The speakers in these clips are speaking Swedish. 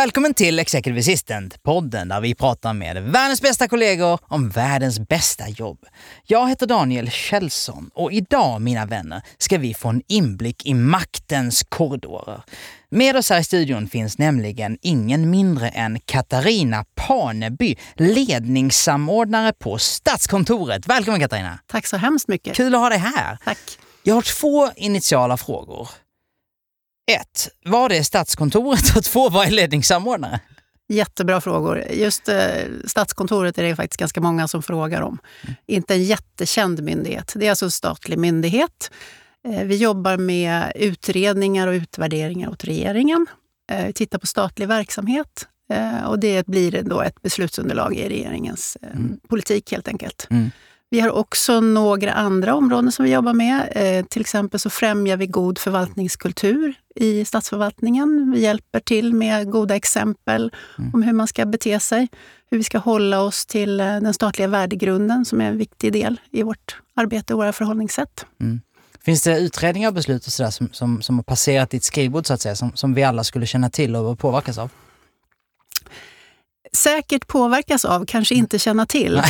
Välkommen till Executive Assistant, podden där vi pratar med världens bästa kollegor om världens bästa jobb. Jag heter Daniel Kjellson och idag, mina vänner, ska vi få en inblick i maktens korridorer. Med oss här i studion finns nämligen ingen mindre än Katarina Paneby, ledningssamordnare på Statskontoret. Välkommen Katarina! Tack så hemskt mycket. Kul att ha dig här. Tack. Jag har två initiala frågor. Ett, Vad är Statskontoret? Och två, vad är ledningssamordnare? Jättebra frågor. Just eh, Statskontoret är det faktiskt ganska många som frågar om. Mm. Inte en jättekänd myndighet. Det är alltså en statlig myndighet. Eh, vi jobbar med utredningar och utvärderingar åt regeringen. Eh, vi tittar på statlig verksamhet eh, och det blir då ett beslutsunderlag i regeringens eh, mm. politik helt enkelt. Mm. Vi har också några andra områden som vi jobbar med. Eh, till exempel så främjar vi god förvaltningskultur i statsförvaltningen. Vi hjälper till med goda exempel mm. om hur man ska bete sig. Hur vi ska hålla oss till eh, den statliga värdegrunden som är en viktig del i vårt arbete och våra förhållningssätt. Mm. Finns det utredningar och beslut och sådär som, som, som har passerat ditt skrivbord så att säga, som, som vi alla skulle känna till och påverkas av? Säkert påverkas av, kanske inte känna till.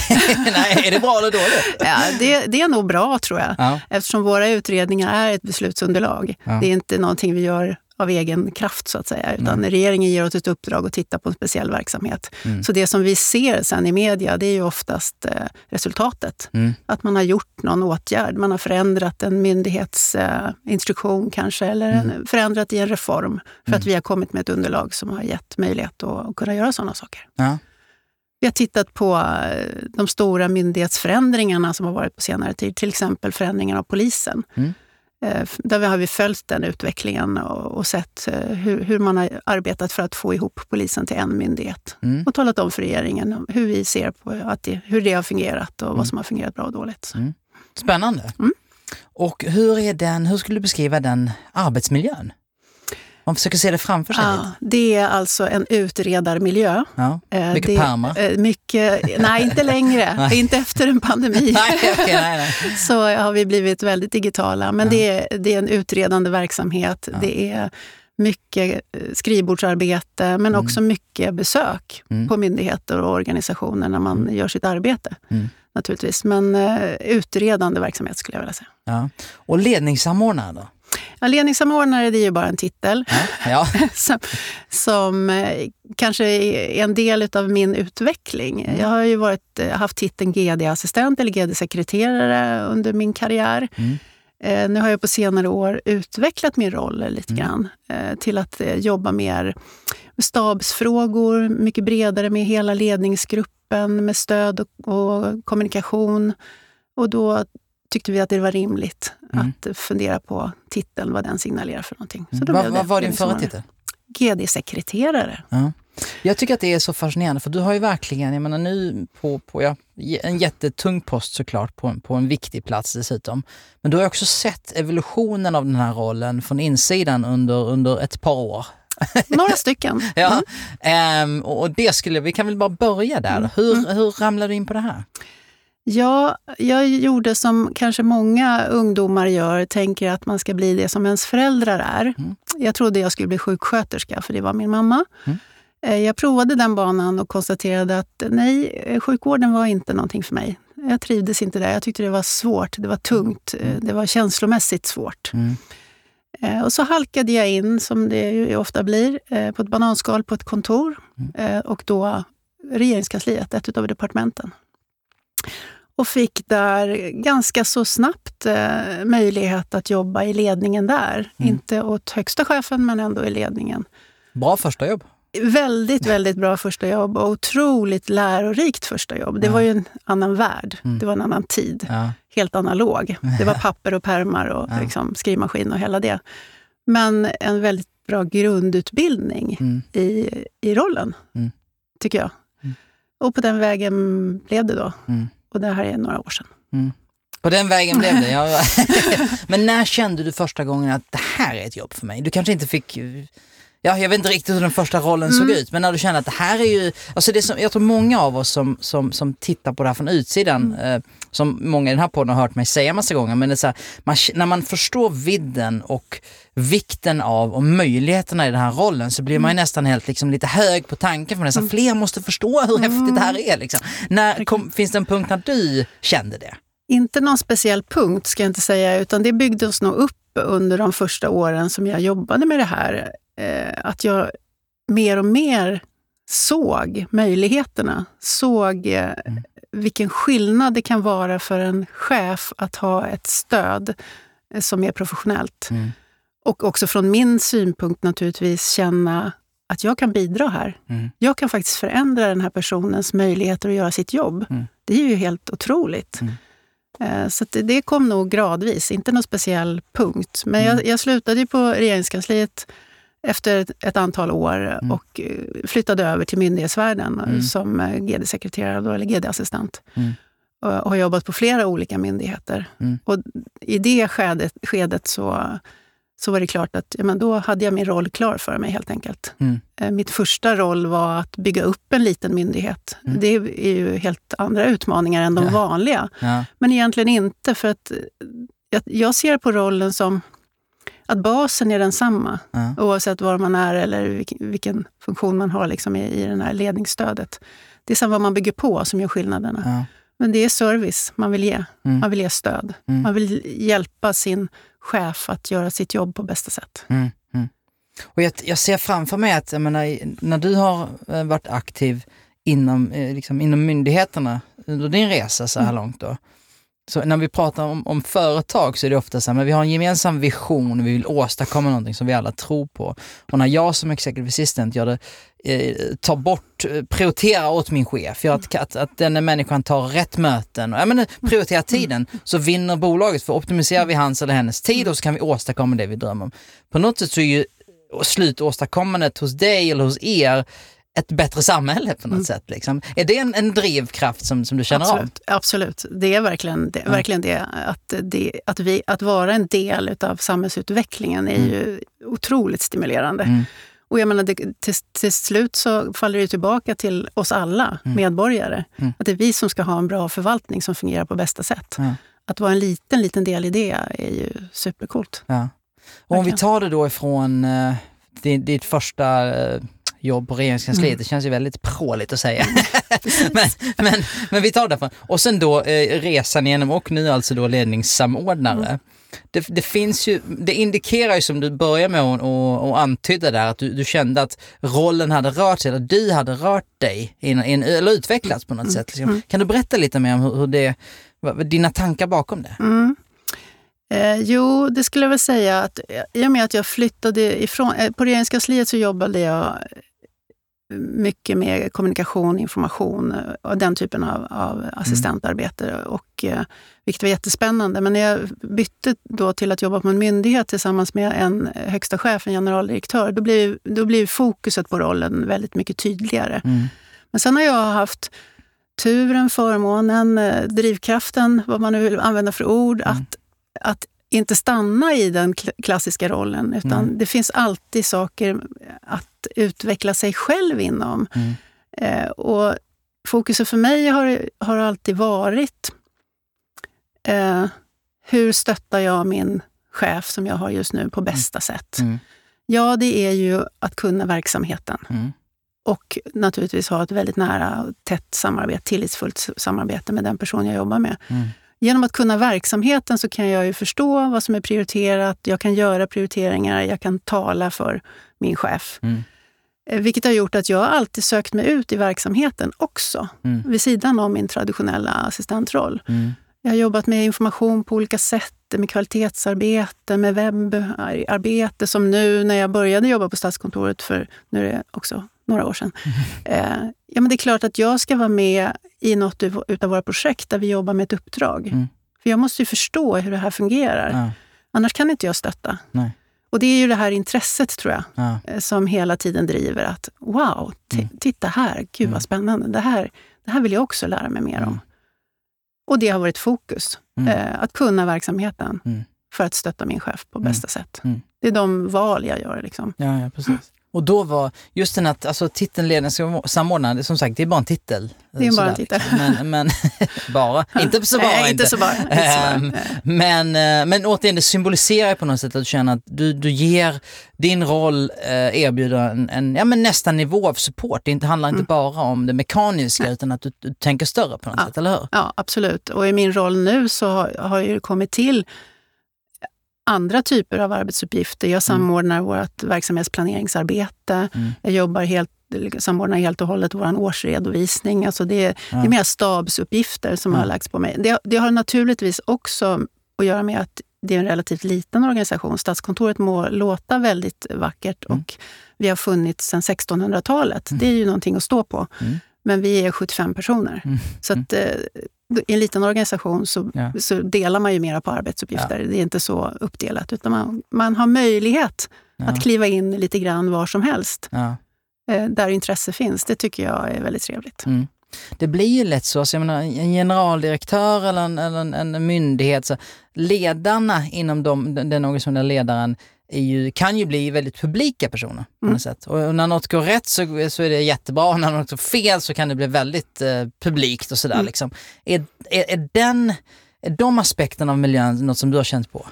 Nej, är det bra eller dåligt? ja, det, det är nog bra tror jag. Ja. Eftersom våra utredningar är ett beslutsunderlag. Ja. Det är inte någonting vi gör av egen kraft så att säga. Utan mm. regeringen ger oss ett uppdrag att titta på en speciell verksamhet. Mm. Så det som vi ser sen i media, det är ju oftast eh, resultatet. Mm. Att man har gjort någon åtgärd. Man har förändrat en myndighetsinstruktion eh, kanske, eller en, mm. förändrat i en reform. För att mm. vi har kommit med ett underlag som har gett möjlighet att, att kunna göra sådana saker. Ja. Vi har tittat på eh, de stora myndighetsförändringarna som har varit på senare tid. Till exempel förändringen av polisen. Mm. Eh, där har vi följt den utvecklingen och, sett eh, hur, hur, man har arbetat för att få ihop polisen till en myndighet. Mm. Och talat om för regeringen hur vi ser på att det, hur det har fungerat och mm. vad som har fungerat bra och dåligt. Mm. Spännande. Mm. Och hur, är den, hur skulle du beskriva den arbetsmiljön? Man försöker se det framför sig. Ja, det är alltså en utredarmiljö. Ja, eh, mycket det, pärmar? Mycket, nej, inte längre. nej. Inte efter en pandemi. nej, okay, nej, nej. Så har vi blivit väldigt digitala. Men ja. det, är, det är en utredande verksamhet. Ja. Det är mycket eh, skrivbordsarbete, men mm. också mycket besök mm. på myndigheter och organisationer när man mm. gör sitt arbete. Mm. Naturligtvis. Men uh, utredande verksamhet skulle jag vilja säga. Ja. Och ledningssamordnare då? Ja, ledningssamordnare det är ju bara en titel ja. som, som eh, kanske är en del av min utveckling. Jag har ju varit, eh, haft titeln GD-assistent eller GD-sekreterare under min karriär. Mm. Eh, nu har jag på senare år utvecklat min roll lite mm. grann eh, till att eh, jobba mer med stabsfrågor, mycket bredare med hela ledningsgruppen, med stöd och, och kommunikation. Och då tyckte vi att det var rimligt mm. att fundera på titeln, vad den signalerar för någonting. Så då mm. Vad var din förra titel? GD-sekreterare. Ja. Jag tycker att det är så fascinerande för du har ju verkligen, jag menar nu på, på ja, en jättetung post såklart, på, på en viktig plats dessutom. Men du har också sett evolutionen av den här rollen från insidan under, under ett par år. Några stycken. ja, um, och det skulle, vi kan väl bara börja där. Mm. Hur, mm. hur ramlade du in på det här? Ja, jag gjorde som kanske många ungdomar gör, tänker att man ska bli det som ens föräldrar är. Mm. Jag trodde jag skulle bli sjuksköterska, för det var min mamma. Mm. Eh, jag provade den banan och konstaterade att nej, eh, sjukvården var inte någonting för mig. Jag trivdes inte där. Jag tyckte det var svårt, det var tungt, eh, mm. det var känslomässigt svårt. Mm. Och så halkade jag in, som det ju ofta blir, på ett bananskal på ett kontor. Mm. Och då regeringskansliet, ett av departementen och fick där ganska så snabbt eh, möjlighet att jobba i ledningen där. Mm. Inte åt högsta chefen, men ändå i ledningen. Bra första jobb. Väldigt, väldigt bra första jobb och otroligt lärorikt första jobb. Det ja. var ju en annan värld. Mm. Det var en annan tid. Ja. Helt analog. Det var papper och pärmar och ja. liksom, skrivmaskin och hela det. Men en väldigt bra grundutbildning mm. i, i rollen, mm. tycker jag. Mm. Och på den vägen blev det då. Mm. Och det här är några år sedan. Mm. På den vägen blev det, ja. Men när kände du första gången att det här är ett jobb för mig? Du kanske inte fick Ja, jag vet inte riktigt hur den första rollen mm. såg ut, men när du känner att det här är ju... Alltså det som, jag tror många av oss som, som, som tittar på det här från utsidan, mm. eh, som många i den här podden har hört mig säga massa gånger, men det är så här, man, när man förstår vidden och vikten av och möjligheterna i den här rollen så blir man ju mm. nästan helt liksom lite hög på tanken för. Så mm. Fler måste förstå hur häftigt det här är. Liksom. När, kom, finns det en punkt när du kände det? Inte någon speciell punkt ska jag inte säga, utan det byggdes nog upp under de första åren som jag jobbade med det här eh, att jag mer och mer såg möjligheterna. Såg eh, mm. Vilken skillnad det kan vara för en chef att ha ett stöd eh, som är professionellt. Mm. Och också från min synpunkt naturligtvis känna att jag kan bidra här. Mm. Jag kan faktiskt förändra den här personens möjligheter att göra sitt jobb. Mm. Det är ju helt otroligt. Mm. Eh, så det kom nog gradvis, inte någon speciell punkt. Men jag, mm. jag slutade på regeringskansliet efter ett antal år mm. och eh, flyttade över till myndighetsvärlden mm. som eh, GD-sekreterare eller GD-assistent. Mm. Och har jobbat på flera olika myndigheter. Mm. Och I det skedet, skedet så, så var det klart att ja, men då hade jag min roll klar för mig helt enkelt. Mm. Eh, mitt första roll var att bygga upp en liten myndighet. Mm. Det är ju helt andra utmaningar än de ja. vanliga. Ja. Men egentligen inte, för att jag, jag ser på rollen som att basen är densamma ja. oavsett var man är eller vilken, funktion man har liksom i, i det här ledningsstödet. Det är sen vad man bygger på som gör skillnaderna. Ja. Men det är service man vill ge. Mm. Man vill ge stöd. Mm. Man vill hjälpa sin chef att göra sitt jobb på bästa sätt. Mm. mm. Och jag, jag, ser framför mig att menar, när du har eh, varit aktiv inom, eh, liksom, inom myndigheterna under din resa så här mm. långt då, så när vi pratar om, om, företag så är det ofta så här, men vi har en gemensam vision, vi vill åstadkomma någonting som vi alla tror på. Och när jag som executive assistant gör det, eh, tar bort, eh, prioriterar åt min chef, gör att, att, att den människan tar rätt möten, och, ja, men, eh, prioriterar tiden, så vinner bolaget. För optimiserar vi hans eller hennes tid och så kan vi åstadkomma det vi drömmer om. På något sätt så är ju slutåstadkommandet hos dig eller hos er ett bättre samhälle på något mm. sätt. Liksom. Är det en, en, drivkraft som, som du känner absolut, av? Absolut, det är verkligen det. Mm. Verkligen det, att, det att, vi, att vara en del av samhällsutvecklingen är mm. ju otroligt stimulerande. Mm. Och jag menar, det, till, till, slut så faller det tillbaka till oss alla mm. medborgare. Mm. Att det är vi som ska ha en bra förvaltning som fungerar på bästa sätt. Att vara en liten, liten del i det är ju supercoolt. Ja. Och om vi tar det då ifrån uh, ditt första uh, jobb på regeringskansliet. Mm. Det känns ju väldigt pråligt att säga. men, men, men vi tar det från. Och sen då eh, resan igenom och nu alltså då ledningssamordnare. Mm. Det, det, finns ju, det indikerar ju som du börjar med att och, och antyda där att du, du, kände att rollen hade rört sig, eller du hade rört dig, in, in, eller utvecklats på något mm. sätt. Liksom. Mm. Kan du berätta lite mer om hur, hur det, dina tankar bakom det? Mm. Eh, jo, det skulle jag väl säga att i och med att jag flyttade ifrån... Eh, på regeringskansliet så jobbade jag mycket med kommunikation, information och den typen av, av mm. assistentarbete. Och, eh, vilket var jättespännande. Men när jag bytte då till att jobba på en myndighet tillsammans med en högsta chef, en generaldirektör, då blev, då blev fokuset på rollen väldigt mycket tydligare. Mm. Men sen har jag haft turen, förmånen, eh, drivkraften, vad man nu vill använda för ord, mm. att, att inte stanna i den klassiska rollen. Utan mm. det finns alltid saker att utveckla sig själv inom. Mm. Eh, och fokuset för mig har, har alltid varit eh, hur stöttar jag min chef som jag har just nu på bästa mm. sätt? Mm. Ja, det är ju att kunna verksamheten. Mm. Och naturligtvis ha ett väldigt nära och tätt samarbete, tillitsfullt samarbete med den person jag jobbar med. Genom att kunna verksamheten så kan jag ju förstå vad som är prioriterat. Jag kan göra prioriteringar, jag kan tala för min chef. Mm. Eh, vilket har gjort att jag alltid sökt mig ut i verksamheten också, mm. vid sidan av min traditionella assistentroll. Mm. Jag har jobbat med information på olika sätt, med kvalitetsarbete, med webbarbete, som nu när jag började jobba på Statskontoret för nu är det också några år sedan. Mm. Eh, ja, men det är klart att jag ska vara med i något av våra projekt där vi jobbar med ett uppdrag. Mm. För jag måste ju förstå hur det här fungerar. Ja. Annars kan inte jag stötta. Nej. Och det är ju det här intresset, tror jag, ja. Eh, som hela tiden driver att wow, mm. titta här, gud vad mm. spännande. Det här, det här vill jag också lära mig mer om. Mm. Och det har varit fokus. Mm. Eh, att kunna verksamheten mm. för att stötta min chef på bästa sätt. Det är de val jag gör. Liksom. Ja, ja, precis. Och då var just den att alltså, titeln ledningssamordnare, som sagt det är bara en titel. Det är bara en titel. Liksom. Men, men bara, inte så bara. Nej, inte så bara. Ehm, men, eh, men återigen, det symboliserar på något sätt att du känner att du, du ger, din roll eh, erbjuder en, en ja, men nästan nivå av support. Det handlar inte mm. bara om det mekaniska Nej. utan att du, du, tänker större på något ja. sätt, eller hur? Ja, absolut. Och i min roll nu så har, har ju kommit till andra typer av arbetsuppgifter. Jag mm. samordnar mm. vårt verksamhetsplaneringsarbete. Mm. Jag jobbar helt, samordnar helt och hållet vår årsredovisning. Alltså det, ja. det är mer stabsuppgifter som mm. har lagts på mig. Det, det, har naturligtvis också att göra med att det är en relativt liten organisation. Statskontoret må låta väldigt vackert mm. och vi har funnits sedan 1600-talet. Det är ju någonting att stå på. Men vi är 75 personer. Så att, eh, i en liten organisation så, ja. så delar man ju mera på arbetsuppgifter. Ja. Det är inte så uppdelat, utan man, man har möjlighet ja. att kliva in lite grann var som helst. Eh, där intresse finns. Det tycker jag är väldigt trevligt. Mm. Det blir ju lätt så, alltså jag menar, en generaldirektör eller en, eller en, en myndighet, så ledarna inom de, den organisationen, ledaren, ju, kan ju bli väldigt publika personer på mm. något sätt. Och när något går rätt så, så är det jättebra och när något går fel så kan det bli väldigt eh, publikt och sådär. Mm. Liksom. Är, är, är, den, är de aspekterna av miljön något som du har känt på?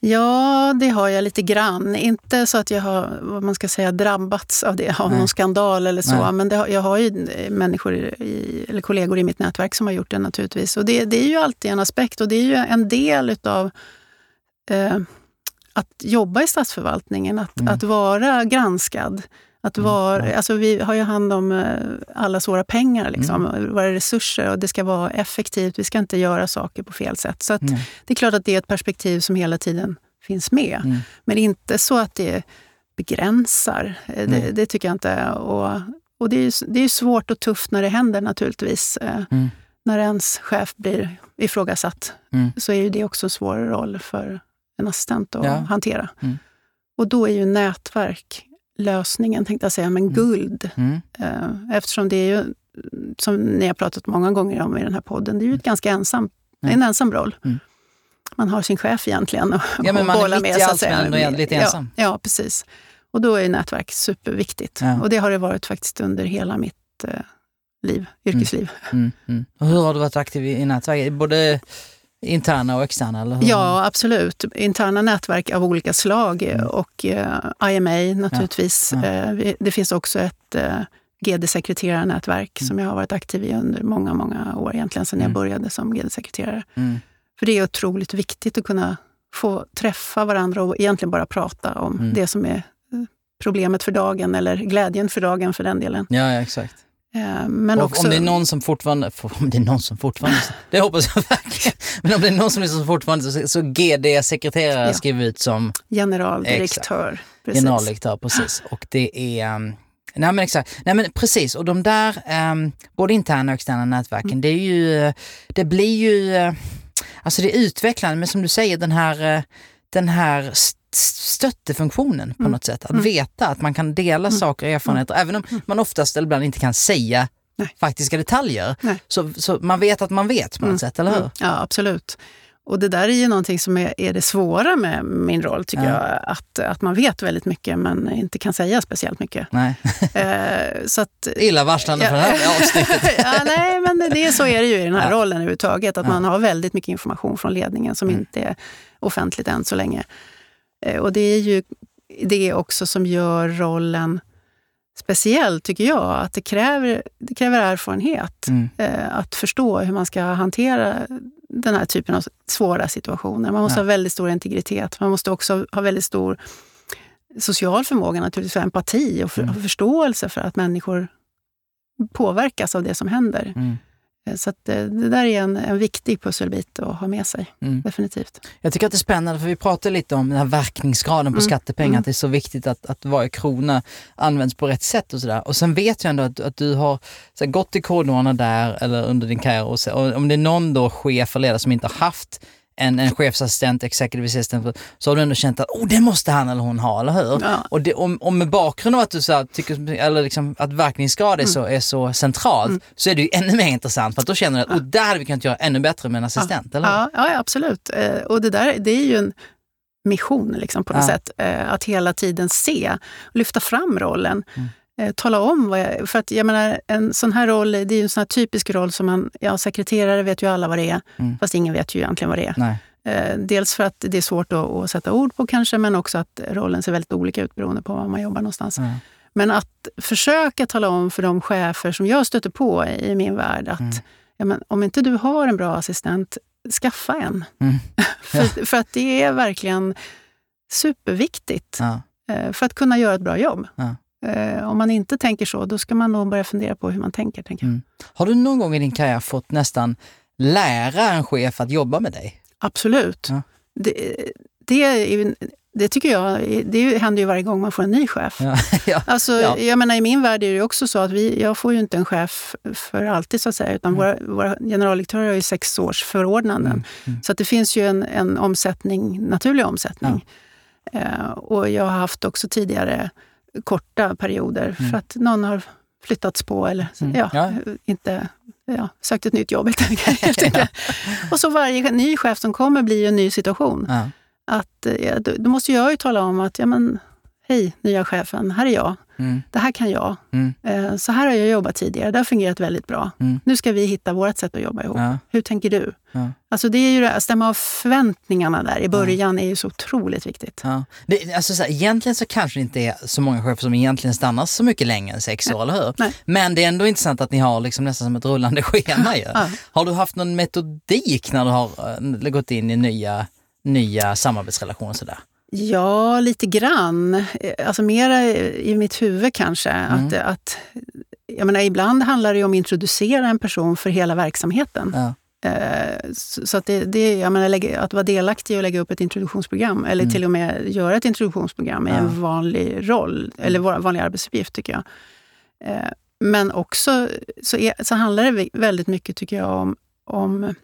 Ja, det har jag lite grann. Inte så att jag har vad man ska säga, drabbats av det, av Nej. någon skandal eller så. Nej. Men det, jag har ju människor i, eller kollegor i mitt nätverk som har gjort det naturligtvis. Och det, det är ju alltid en aspekt och det är ju en del utav eh, att jobba i statsförvaltningen, att, mm. att vara granskad. Att mm, vara, mm. alltså vi har ju hand om eh, allas våra pengar, liksom, mm. våra resurser och det ska vara effektivt. Vi ska inte göra saker på fel sätt. Så mm. det är klart att det är ett perspektiv som hela tiden finns med. Mm. Men inte så att det begränsar. Eh, det, det, tycker jag inte. Och, och det, är, det är svårt och tufft när det händer naturligtvis. Eh, när ens chef blir ifrågasatt så är det också en svår roll för en assistent att ja. hantera. Mm. Och då är ju nätverk lösningen, tänkte jag säga, men mm. guld. Mm. Eh, eftersom det är ju, som ni har pratat många gånger om i den här podden, det är ju ett ganska ensam, mm. en ensam roll. Mm. Man har sin chef egentligen och, ja, men man är mitt i allt men ändå lite ensam. Ja, ja, precis. Och då är nätverk superviktigt. Ja. Och det har det varit faktiskt under hela mitt eh, liv, yrkesliv. Mm. Mm. Och hur har du varit aktiv i, i nätverk? Både Interna och externa? Eller hur? Ja, absolut. Interna nätverk av olika slag mm. och eh, IMA naturligtvis. Ja. Ja. Eh, det finns också ett eh, GD-sekreterarnätverk mm. som jag har varit aktiv i under många, många år, egentligen sedan mm. jag började som GD-sekreterare. Mm. För det är otroligt viktigt att kunna få träffa varandra och egentligen bara prata om mm. det som är eh, problemet för dagen eller glädjen för dagen för den delen. Ja, ja exakt. Eh, men också, om det är någon som fortfarande, om det är någon som fortfarande, det hoppas jag verkligen, men om det är någon som liksom fortfarande, så, så GD-sekreterare ja. skriver ut som generaldirektör. Precis. Generaldirektör, precis. Och det är, um, nej men exakt, nej men precis, och de där, um, både interna och externa nätverken, mm. det är ju, det blir ju, uh, alltså det är utvecklande, men som du säger den här, uh, den här stöttefunktionen på mm. något sätt. Att mm. veta att man kan dela mm. saker och erfarenheter, även om man oftast eller ibland inte kan säga Nej. faktiska detaljer. Så, så man vet att man vet på något sätt, eller hur? Ja, absolut. Och det där är ju någonting som är, är det svåra med min roll, tycker ja. jag. Att, att man vet väldigt mycket men inte kan säga speciellt mycket. Nej. Eh, så att, Illavarslande ja. för det här avsnittet. ja, nej, men det, så är det ju i den här ja. rollen överhuvudtaget. Att man har väldigt mycket information från ledningen som mm. inte är offentligt än så länge. Eh, och det är ju det också som gör rollen speciell, tycker jag. Att det kräver, det kräver erfarenhet mm. Eh, att förstå hur man ska hantera den här typen av svåra situationer. Man måste ja. ha väldigt stor integritet. Man måste också ha väldigt stor social förmåga, naturligtvis, empati och, för, mm. och förståelse för att människor påverkas av det som händer. Mm. Eh, så att det, där är en, en viktig pusselbit att ha med sig, mm. definitivt. Jag tycker att det är spännande, för vi pratar lite om den här verkningsgraden på mm. skattepengar, mm. att det är så viktigt att, att varje krona används på rätt sätt och sådär. Och sen vet jag ändå att, att du har så gått i korridorerna där eller under din karriär och, så, och om det är någon då chef eller ledare som inte har haft en, en chefsassistent, executive assistant, så har du ändå känt att oh, det måste han eller hon ha, eller hur? Ja. Och, det, om, om med bakgrund av att du så här, tycker, eller liksom, att verkningsgrad är, mm. så, är så centralt, mm. så är det ju ännu mer intressant för att då känner du att ja. oh, där hade vi kunnat göra ännu bättre med en assistent, ja. eller ja, ja, absolut. Eh, och det där det är ju en mission liksom, på något sätt. Eh, att hela tiden se, lyfta fram rollen. Mm eh, tala om vad jag... För att jag menar, en sån här roll, det är ju en sån här typisk roll som man... Ja, sekreterare vet ju alla vad det är, mm. fast ingen vet ju egentligen vad det är. Nej. Eh, dels för att det är svårt att, sätta ord på kanske, men också att rollen ser väldigt olika ut beroende på var man jobbar någonstans. Mm. Men att försöka tala om för de chefer som jag stöter på i min värld att mm. ja, men, om inte du har en bra assistent, skaffa en. Mm. för, för, att det är verkligen superviktigt ja. Eh, för att kunna göra ett bra jobb. Ja. Eh, om man inte tänker så, då ska man nog börja fundera på hur man tänker. tänker mm. Har du någon gång i din karriär fått nästan lära en chef att jobba med dig? Absolut. Ja. Det, det, det, tycker jag det händer ju varje gång man får en ny chef. Ja, ja, alltså, ja. Jag menar, I min värld är det också så att vi, jag får ju inte en chef för alltid, så att säga, utan mm. våra, våra generaldirektörer har ju sex års förordnanden. Mm. Mm. Så att det finns ju en, en omsättning, naturlig omsättning. Uh, och jag har haft också tidigare korta perioder mm. för att någon har flyttats på eller mm. ja, ja. inte ja, sökt ett nytt jobb helt enkelt. ja. Och så varje ny chef som kommer blir ju en ny situation. Att, då, då, måste jag ju tala om att ja, men, hej nya chefen, här är jag. Mm. Det här kan jag. Mm. Eh, så här har jag jobbat tidigare, det har fungerat väldigt bra. Mm. Nu ska vi hitta vårt sätt att jobba ihop. Ja. Hur tänker du? Ja. Alltså det är ju att stämma av förväntningarna där i början ja. är ju så otroligt viktigt. Ja. Det, alltså så här, egentligen så kanske det inte är så många chefer som egentligen stannar så mycket längre än sex år, eller hur? Nej. Men det är ändå intressant att ni har liksom nästan som ett rullande schema. Ju. Har du haft någon metodik när du har uh, gått in i nya, nya samarbetsrelationer? Sådär? Ja, lite grann. Alltså mera i mitt huvud kanske. Mm. Att, att, jag menar, ibland handlar det om att introducera en person för hela verksamheten. Ja. Eh, så att, det, det, jag menar, att vara delaktig och lägga upp ett introduktionsprogram eller mm. till och med göra ett introduktionsprogram är ja. en vanlig roll, eller mm. vanlig arbetsuppgift tycker jag. Eh, men också så, är, så handlar det väldigt mycket, tycker jag, om, om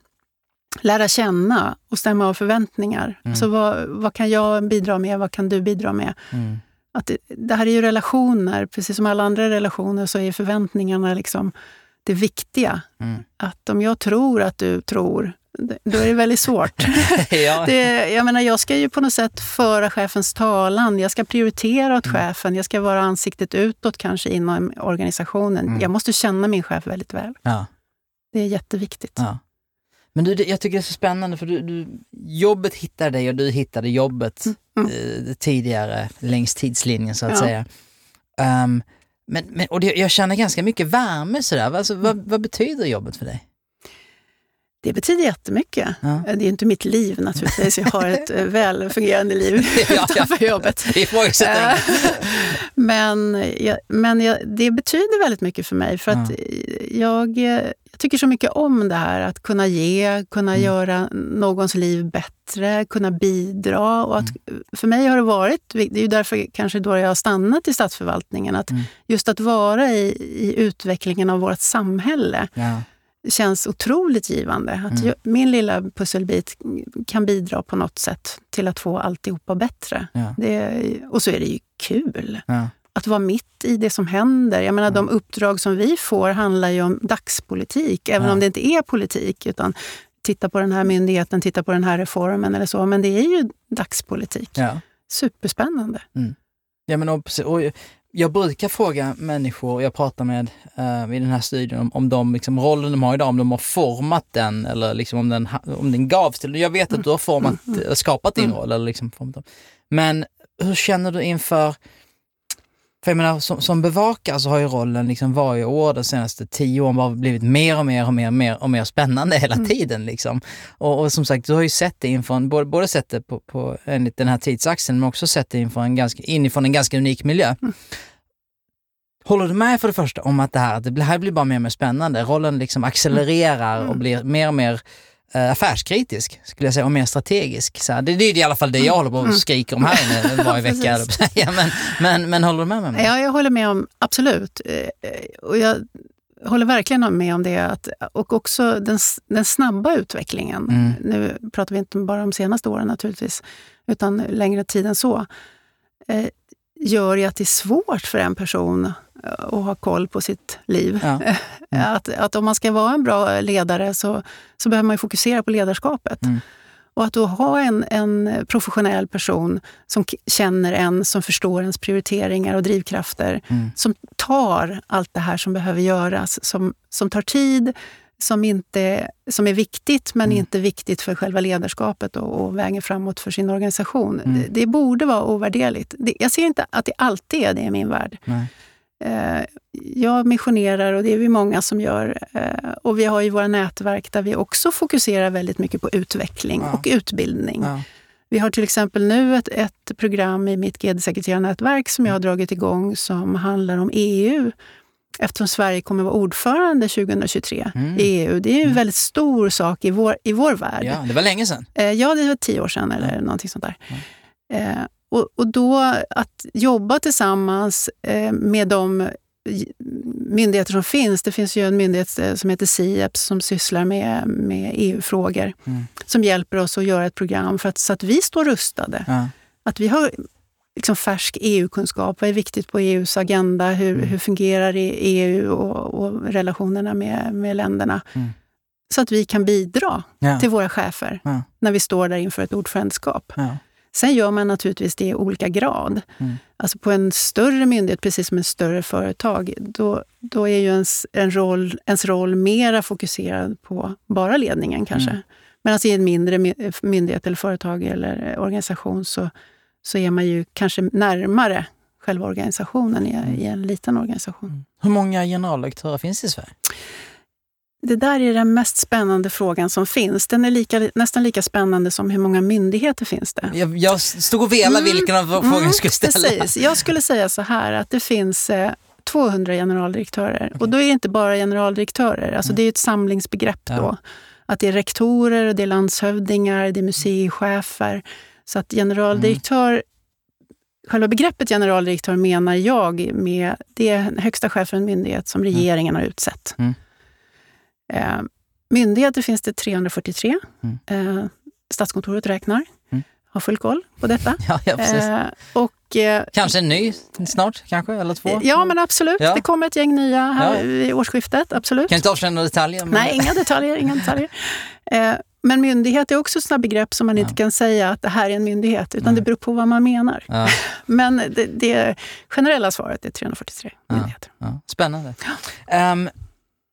lära känna och stämma av förväntningar. Mm. Alltså vad, vad kan jag bidra med? Vad kan du bidra med? Mm. Att det, det, här är ju relationer. Precis som alla andra relationer så är förväntningarna liksom det viktiga. Mm. Att om jag tror att du tror, då är det väldigt svårt. ja. det, jag, menar, jag ska ju på något sätt föra chefens talan. Jag ska prioritera åt mm. chefen. Jag ska vara ansiktet utåt kanske inom organisationen. Mm. Jag måste känna min chef väldigt väl. Ja. Det är jätteviktigt. Ja. Men du, jag tycker det är så spännande för du, du jobbet hittade dig och du hittade jobbet mm. mm. eh, tidigare längs tidslinjen så att ja. säga. Um, men, men, och det, jag känner ganska mycket värme sådär. Alltså, vad, vad betyder jobbet för dig? Det betyder jättemycket. Ja. Det är inte mitt liv naturligtvis. Jag har ett eh, väl fungerande liv ja, utanför jobbet. Eh, men jag, men jag, det betyder väldigt mycket för mig. För att jag, jag tycker så mycket om det här att kunna ge, kunna mm. göra någons liv bättre, kunna bidra. Och att, mm. För mig har det varit, det är ju därför kanske då jag har stannat i statsförvaltningen, att mm. just att vara i, i utvecklingen av vårt samhälle ja. Känns otroligt givande. Att mm. jag, min lilla pusselbit kan bidra på något sätt till att få alltihopa bättre. Ja. Det, och så är det ju kul. Ja att vara mitt i det som händer. Jag menar, mm. De uppdrag som vi får handlar ju om dagspolitik, även ja. om det inte är politik. utan Titta på den här myndigheten, titta på den här reformen eller så. Men det är ju dagspolitik. Ja. Superspännande. Mm. Ja, men och, och jag brukar fråga människor jag pratar med uh, i den här studien om, om de liksom, rollen de har idag, om de har format den eller liksom om, den, om den gavs till Jag vet att du har format, mm. mm. skapat din mm. roll. Eller liksom format Men hur känner du inför för jag menar, som, som bevakare så har ju rollen liksom varje år de senaste tio åren bara blivit mer och mer och mer och mer, och mer spännande hela mm. tiden. Liksom. Och, och, som sagt, du har ju sett det inför en, både, både sett det på, på, enligt den här tidsaxeln men också sett det inför en ganska, inifrån en ganska unik miljö. Mm. Håller du med för det första om att det här, det här blir bara mer och mer spännande? Rollen liksom accelererar mm. och blir mer och mer affärskritisk, skulle jag säga, och mer strategisk. Så det, det är i alla fall det jag håller på och mm. skriker om här inne varje vecka. men, men, men håller du med mig? Ja, jag håller med om, absolut. Eh, och jag, håller verkligen med om det. Att, och också den, den snabba utvecklingen. Mm. Nu pratar vi inte bara om senaste åren naturligtvis, utan längre tid än så. Eh, gör ju att det är svårt för en person att ha koll på sitt liv. Ja. Mm. Att, att om man ska vara en bra ledare så, så behöver man fokusera på ledarskapet. Mm. Och att då ha en, en professionell person som känner en, som förstår ens prioriteringar och drivkrafter, mm. som tar allt det här som behöver göras, som, som tar tid, som, inte, som är viktigt men mm. inte viktigt för själva ledarskapet och, och vägen framåt för sin organisation. Mm. Det, det, borde vara ovärderligt. Det, jag ser inte att det alltid är det i min värld. Nej. Eh, jag missionerar och det är vi många som gör. Eh, och vi har ju våra nätverk där vi också fokuserar väldigt mycket på utveckling ja. och utbildning. Ja. Vi har till exempel nu ett, ett program i mitt GD-sekreterarnätverk som jag har dragit igång som handlar om EU. Eftersom Sverige kommer vara ordförande 2023 mm. i EU. Det är en mm. väldigt stor sak i vår, i vår värld. Ja, det var länge sedan. Eh, ja, det var tio år sedan eller mm. någonting sånt där. Mm. Och, och då att jobba tillsammans eh, med de myndigheter som finns. Det finns ju en myndighet eh, som heter SIEPS som sysslar med, med EU-frågor. Mm. Som hjälper oss att göra ett program för att, så att vi står rustade. Ja. Att vi har liksom färsk EU-kunskap. Vad är viktigt på EUs agenda? Hur, mm. hur fungerar EU och, och relationerna med, med länderna? Mm. Så att vi kan bidra ja. till våra chefer ja. när vi står där inför ett ordförandeskap. Sen gör man naturligtvis det i olika grad. Mm. Alltså på en större myndighet, precis som ett större företag, då, då är ju ens, en roll, ens roll mera fokuserad på bara ledningen kanske. Mm. Men alltså i en mindre myndighet eller företag eller organisation så, så är man ju kanske närmare själva organisationen i, i en liten organisation. Mm. Hur många generaldirektörer finns i Sverige? Det där är den mest spännande frågan som finns. Den är lika, nästan lika spännande som hur många myndigheter finns det? Jag, jag stod och velade mm. vilken av frågorna mm, jag skulle ställa. Precis. Jag skulle säga så här att det finns eh, 200 generaldirektörer. Okay. Och då är det inte bara generaldirektörer, alltså mm. det är ett samlingsbegrepp ja. då. Att det är rektorer, det är landshövdingar, det är museichefer. Så att generaldirektör mm. Själva begreppet generaldirektör menar jag med det är högsta chef för en myndighet som mm. regeringen har utsett. Mm. Eh, myndigheter finns det 343. Mm. Eh, Statskontoret räknar. Mm. Har full koll på detta. ja, ja, eh, och, eh, kanske en ny snart, kanske? Eller två? Ja, men absolut. Ja. Det kommer ett gäng nya här ja. vid årsskiftet. Absolut. Kan inte avslöja några detaljer? Men... Nej, inga detaljer. Inga detaljer. Eh, men myndighet är också ett sådant begrepp som man inte kan säga att det här är en myndighet, utan Nej. det beror på vad man menar. Men det, det generella svaret är 343 ja. myndigheter. Spännande. Um,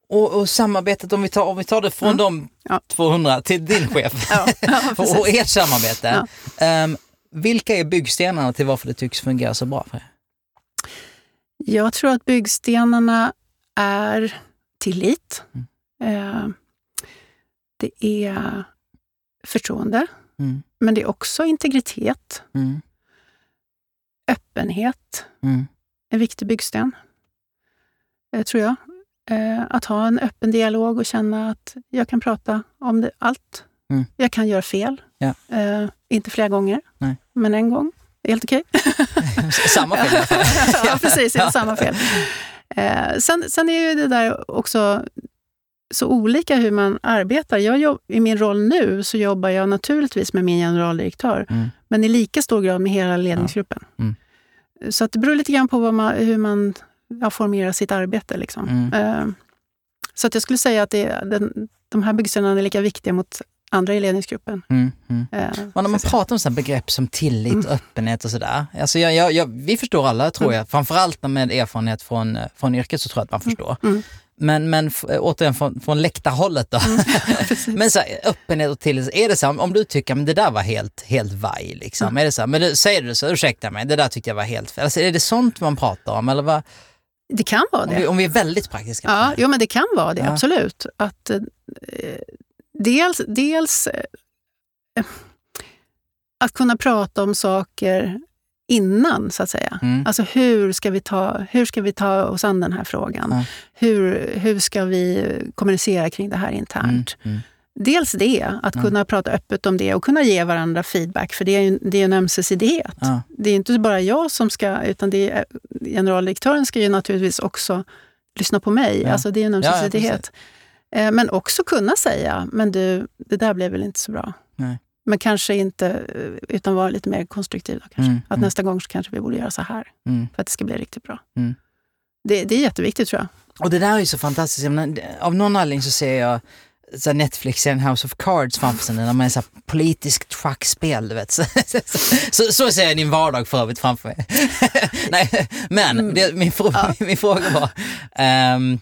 och, och, samarbetet, om vi tar, om vi tar det från mm. de ja. 200 till din chef ja, ja, och ert samarbete. Um, vilka är byggstenarna till varför det tycks fungera så bra för er? Jag tror att byggstenarna är tillit. Mm. Uh, det är förtroende, mm. men det är också integritet. Mm. Öppenhet, mm. en viktig byggsten, eh, tror jag. Eh, att ha en öppen dialog och känna att jag kan prata om det, allt. Mm. Jag kan göra fel. Ja. Eh, inte flera gånger, Nej. men en gång. Helt okej. Okay. samma fel. ja, precis. Ja. Samma fel. Eh, sen, sen är ju det där också så olika hur man arbetar. Jag jobb, I min roll nu så jobbar jag naturligtvis med min generaldirektör, mm. men i lika stor grad med hela ledningsgruppen. Ja. Mm. Så att det beror lite grann på man, hur man ja, formera sitt arbete. Liksom. Mm. Uh, så att jag skulle säga att det, den, de här byggstenarna är lika viktiga mot andra i ledningsgruppen. Mm, mm. Uh, när man pratar om sådana begrepp som tillit, mm. öppenhet och sådär. Alltså jag, jag, jag, vi förstår alla tror jag, framförallt med erfarenhet från, från yrket så tror jag att man mm. förstår. Mm. Men, men återigen från, från läktarhållet då. Mm, men så öppenhet och tillit, är det så om du tycker att det där var helt, helt vaj, liksom. Mm. är det så men det, säger du så, ursäkta mig, det där tyckte jag var helt fel. Alltså, är det sånt man pratar om eller vad? Det kan vara det. Om vi, om vi är väldigt praktiska. Ja, jo, men det kan vara det, ja. absolut. Att, eh, dels dels eh, att kunna prata om saker innan, så att säga. Mm. Alltså hur ska, vi ta, hur ska vi ta oss an den här frågan? Ja. Hur, hur ska vi kommunicera kring det här internt? Mm. Dels det, att kunna prata öppet om det och kunna ge varandra feedback, för det är ju det är en ömsesidighet. Ja. Det är inte bara jag som ska, utan det är, generaldirektören ska ju naturligtvis också lyssna på mig. Ja. Alltså det är en ömsesidighet. Ja, eh, men också kunna säga, men du, det där blev väl inte så bra. Nej. Men kanske inte, eh, utan vara lite mer konstruktiv. Då, kanske. Mm, att mm. nästa gång så kanske vi borde göra så här, mm. för att det ska bli riktigt bra. Mm. Det, det, är jätteviktigt tror jag. Och det där är ju så fantastiskt. Menar, av någon anledning så ser jag så netflix en House of Cards framför sig när man är så politiskt schackspel, du vet. Så, så, så, ser jag din vardag för övrigt framför mig. Nej, men mm. det, min, fråga, min fråga var, um,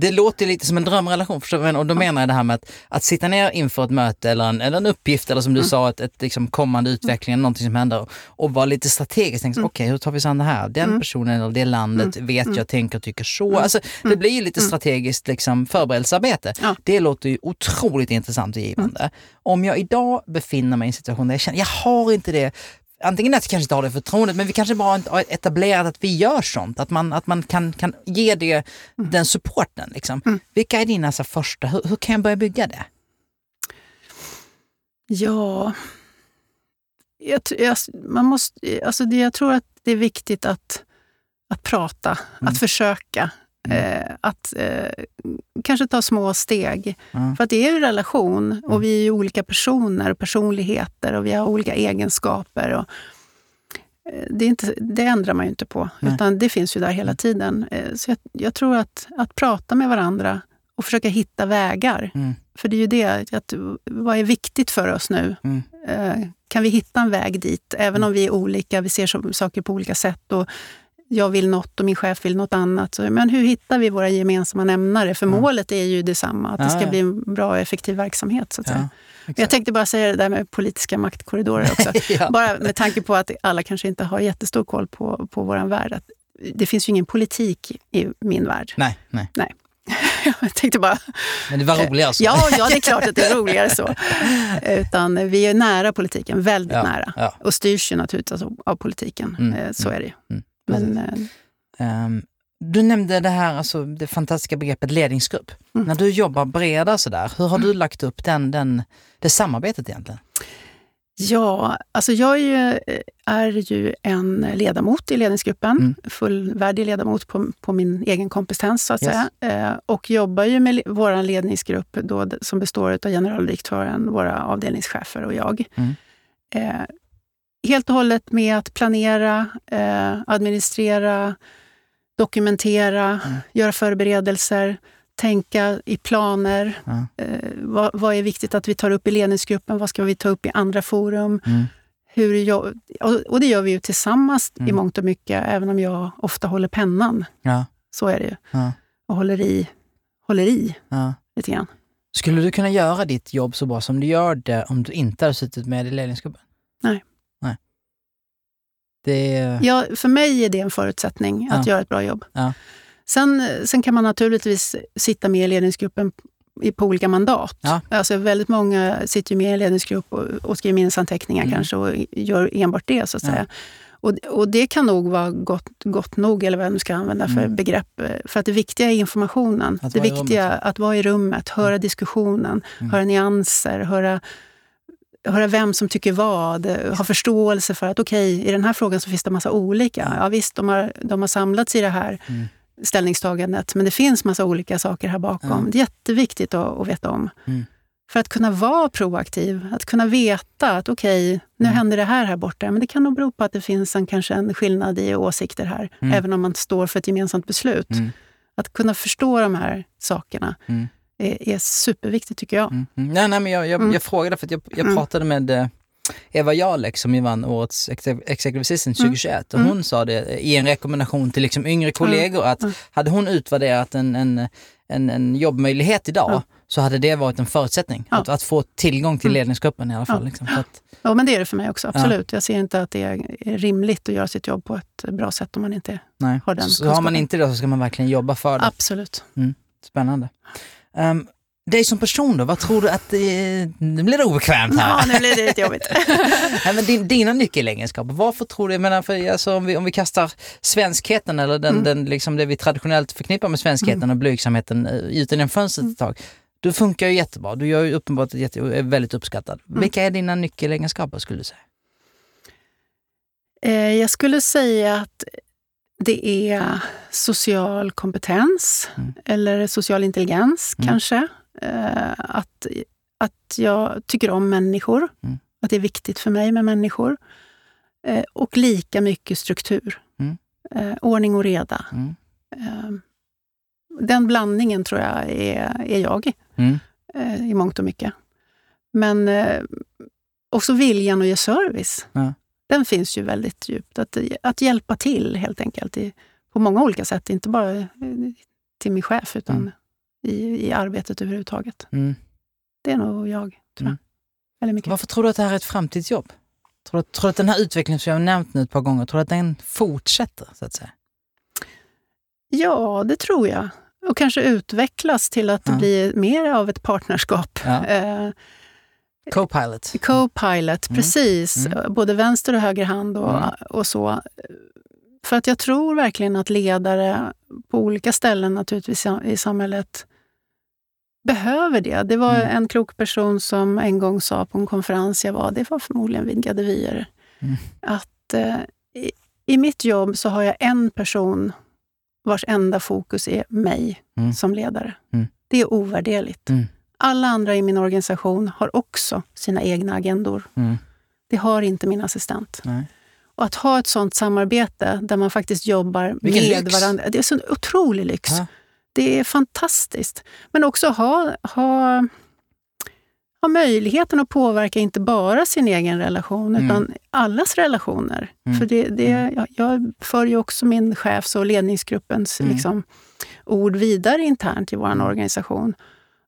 det låter lite som en drömrelation, förstår du? Och då menar jag det här med att, att sitta ner inför ett möte eller en, eller en uppgift eller som du mm. sa, ett, ett liksom kommande utveckling, mm. någonting som händer och, och vara lite strategisk. mm. Okej, okay, hur tar vi oss an det här? Den mm. personen eller det landet mm. vet jag, tänker, tycker så. Mm. Alltså, det blir ju lite strategiskt liksom, förberedelsearbete. Ja. Det låter ju otroligt intressant och givande. Om jag idag befinner mig i en situation där jag känner, jag har inte det antingen att vi kanske inte har det förtroendet, men vi kanske bara inte har etablerat att vi gör sånt. Att man, att man kan, kan ge det, mm. den supporten. Liksom. Mm. Vilka är dina så första, hur, hur, kan jag börja bygga det? Ja, jag, jag, man måste, alltså det, jag tror att det är viktigt att, att prata, mm. att försöka. Mm. Eh, att eh, kanske ta små steg. Mm. För att det är en relation och mm. vi är ju olika personer och personligheter och vi har olika egenskaper. Och, eh, det, är inte, det ändrar man ju inte på, Nej. utan det finns ju där hela mm. tiden. Eh, så jag, jag, tror att, att prata med varandra och försöka hitta vägar. Mm. För det är ju det, att, vad är viktigt för oss nu? Mm. Eh, kan vi hitta en väg dit? Även om vi är olika, vi ser saker på olika sätt. Och jag vill något och min chef vill något annat. Så, men hur hittar vi våra gemensamma nämnare? För mm. målet är ju detsamma, att det ska bli en bra och effektiv verksamhet. Så att ja, jag tänkte bara säga det där med politiska maktkorridorer också. ja. Bara med tanke på att alla kanske inte har jättestor koll på, på vår värld. Att det finns ju ingen politik i min värld. Nej. nej. nej. jag tänkte bara... Men det var roligare så? Ja, ja, det är klart att det är roligare så. Utan vi är nära politiken, väldigt ja, nära. Ja. Och styrs ju naturligtvis av politiken. Mm, eh, så är det ju. Mm. Men, um, du nämnde det här, alltså det fantastiska begreppet ledningsgrupp. Mm. När du jobbar bredare sådär, hur har du mm. lagt upp den, den, det samarbetet egentligen? Ja, alltså jag är ju, är ju en ledamot i ledningsgruppen, mm. fullvärdig ledamot på, på min egen kompetens så att yes. säga. Eh, och jobbar ju med vår ledningsgrupp då, som består av generaldirektören, våra avdelningschefer och jag. Mm. Helt och hållet med att planera, eh, administrera, dokumentera, mm. göra förberedelser, tänka i planer. Mm. Eh, vad, vad, är viktigt att vi tar upp i ledningsgruppen? Vad ska vi ta upp i andra forum? Mm. Hur jag, och, det gör vi ju tillsammans mm. i mångt och mycket, även om jag ofta håller pennan. Ja. Så är det ju. Ja. Och håller i, håller i ja. lite grann. Skulle du kunna göra ditt jobb så bra som du gör det om du inte hade suttit med i ledningsgruppen? Nej. Det... Ja, för mig är det en förutsättning att ja. göra ett bra jobb. Ja. Sen, sen kan man naturligtvis sitta med i ledningsgruppen på olika mandat. Ja. Alltså väldigt många sitter med i en ledningsgrupp och, och skriver minnesanteckningar mm. kanske och gör enbart det. så att säga. Och, och, det kan nog vara gott, gott nog, eller vad jag nu ska använda för mm. begrepp. För att det viktiga är informationen. Att det viktiga är att vara i rummet, höra mm. diskussionen, mm. höra nyanser, höra höra vem som tycker vad, ha förståelse för att okej, okay, i den här frågan så finns det massa olika. Ja visst, de har, de har samlats i det här mm. ställningstagandet, men det finns massa olika saker här bakom. Ja. Det är jätteviktigt att, att veta om. Mm. För att kunna vara proaktiv, att kunna veta att okej, okay, nu mm. händer det här här borta, men det kan nog bero på att det finns en, kanske en skillnad i åsikter här, mm. även om man står för ett gemensamt beslut. Mm. Att kunna förstå de här sakerna. Mm är, är superviktigt tycker jag. Mm. mm. Nej, nej, men jag, jag, mm. jag frågade för att jag, jag mm. pratade med eh, Eva Jarlek som ju vann årets Executive Assistant 2021 och hon sa det i en rekommendation till liksom yngre kollegor att hade hon utvärderat en, en, en, en jobbmöjlighet idag så hade det varit en förutsättning. Ja. Att, att, få tillgång till ledningsgruppen i alla fall. Ja. Liksom, att, ja, men det är det för mig också. Absolut. Ja. Jag ser inte att det är rimligt att göra sitt jobb på ett bra sätt om man inte Nej. har den Så, så har man inte det så ska man verkligen jobba för det. Absolut. Mm. Spännande. Um, dig som person då, vad tror du att det, nu blir det obekvämt här? Ja, nu blir det lite jobbigt. Nej, men din, dina nyckelegenskaper, varför tror du, jag menar, för alltså, om, vi, om vi kastar svenskheten eller den, mm. den, liksom det vi traditionellt förknippar med svenskheten mm. och blygsamheten eh, ut den fönstret ett tag. Du funkar ju jättebra, du gör ju uppenbart jätte, är väldigt uppskattad. Mm. Vilka är dina nyckelegenskaper skulle du säga? Eh, jag skulle säga att Det är social kompetens mm. eller social intelligens mm. kanske. Eh, att, att jag tycker om människor. Mm. Att det är viktigt för mig med människor. Eh, och lika mycket struktur. Mm. Eh, ordning och reda. Mm. Eh, den blandningen tror jag är, är jag mm. i mångt och mycket. Men också viljan att ge service. Ja. Den finns ju väldigt djupt. Att, att hjälpa till helt enkelt i, på många olika sätt. Inte bara eh, till min chef utan mm. i, i arbetet överhuvudtaget. Mm. Det är nog jag, tror jag. Mm. Eller mycket. Varför tror du att det här är ett framtidsjobb? Tror du, tror du att den här utvecklingen som jag har nämnt nu ett par gånger, tror du att den fortsätter? så att säga? Ja, det tror jag. Och kanske utvecklas till att ja. blir mer av ett partnerskap. Ja. Eh, Co-pilot. Co-pilot, mm. precis. Mm. Både vänster och höger hand och, mm. och så. För att jag tror verkligen att ledare på olika ställen naturligtvis i samhället behöver det. Det var mm. en klok person som en gång sa på en konferens jag var, det var förmodligen vidgade vyer, mm. att eh, i, i, mitt jobb så har jag en person vars enda fokus är mig mm. som ledare. Mm. Det är ovärderligt. Alla andra i min organisation har också sina egna agendor. Mm. Det har inte min assistent. Nej. Och att ha ett sånt samarbete där man faktiskt jobbar Vilken med lyx. varandra. Det är en sån otrolig lyx. Ja. Det är fantastiskt. Men också ha, ha, ha möjligheten att påverka inte bara sin egen relation, mm. utan allas relationer. Mm. För det, det, mm. jag, jag för ju också min chefs och ledningsgruppens mm. liksom, ord vidare internt i vår mm. organisation.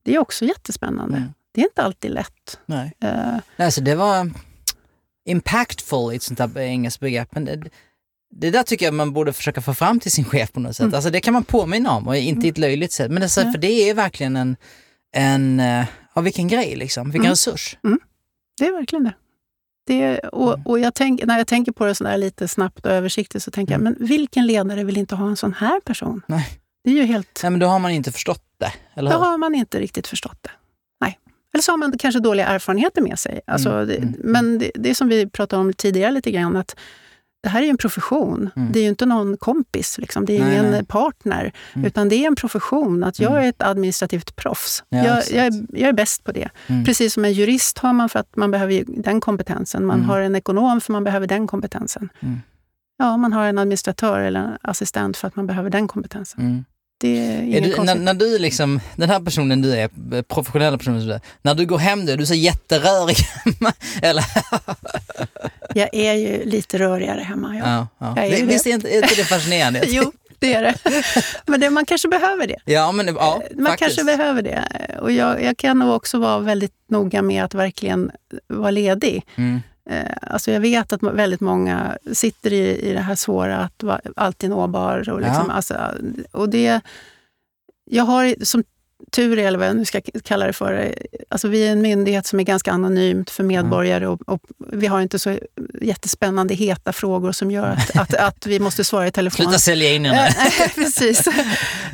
Det är också jättespännande. Mm. Det är inte alltid lätt. Nej. Uh, Nej, så det var impactful ett sånt där engelskt begrepp. Men det, det där tycker jag man borde försöka få fram till sin chef på något sätt. Mm. Alltså det kan man påminna om och inte i ett löjligt sätt. Men alltså, för det är verkligen en, en ja, vilken grej liksom, vilken mm. resurs. Mm. Det är verkligen det. det och, mm. och jag tänk, när jag tänker på det sådär lite snabbt och översiktligt så tänker jag, mm. men vilken ledare vill inte ha en sån här person? Nej. Det är ju helt... Nej, men då har man inte förstått det, eller Då har man inte riktigt förstått det. Nej. Eller så har man kanske dåliga erfarenheter med sig. Alltså, mm, det, mm, men det, det är som vi pratade om tidigare lite grann, att det här är ju en profession. Mm. Det är ju inte någon kompis, liksom. det är nej, ingen nej. partner. Mm. Utan det är en profession. Att jag mm. är ett administrativt proffs. Ja, jag, jag, är, jag, är, bäst på det. Mm. Precis som en jurist har man för att man behöver den kompetensen. Man mm. har en ekonom för att man behöver den kompetensen. Mm. Ja, man har en administratör eller en assistent för att man behöver den kompetensen. Det är, är du, när, när, du liksom, den här personen du är, professionella personen du är, när du går hem är du så jätterörig hemma? Eller? jag är ju lite rörigare hemma, ja. ja, ja. är Visst är inte, är inte det fascinerande? jo, det är det. Men det, man kanske behöver det. Ja, men, ja, man faktiskt. kanske behöver det. Och jag, jag kan nog också vara väldigt noga med att verkligen vara ledig. Mm. Eh, alltså jag vet att väldigt många sitter i, i det här svåra att vara alltid nåbar. Och, liksom, ja. alltså, och det, jag har som tur är, eller vad jag nu ska kalla det för, alltså vi är en myndighet som är ganska anonymt för medborgare och, och vi har inte så jättespännande, heta frågor som gör att, att, att vi måste svara i telefon. Sluta sälja in henne. Precis.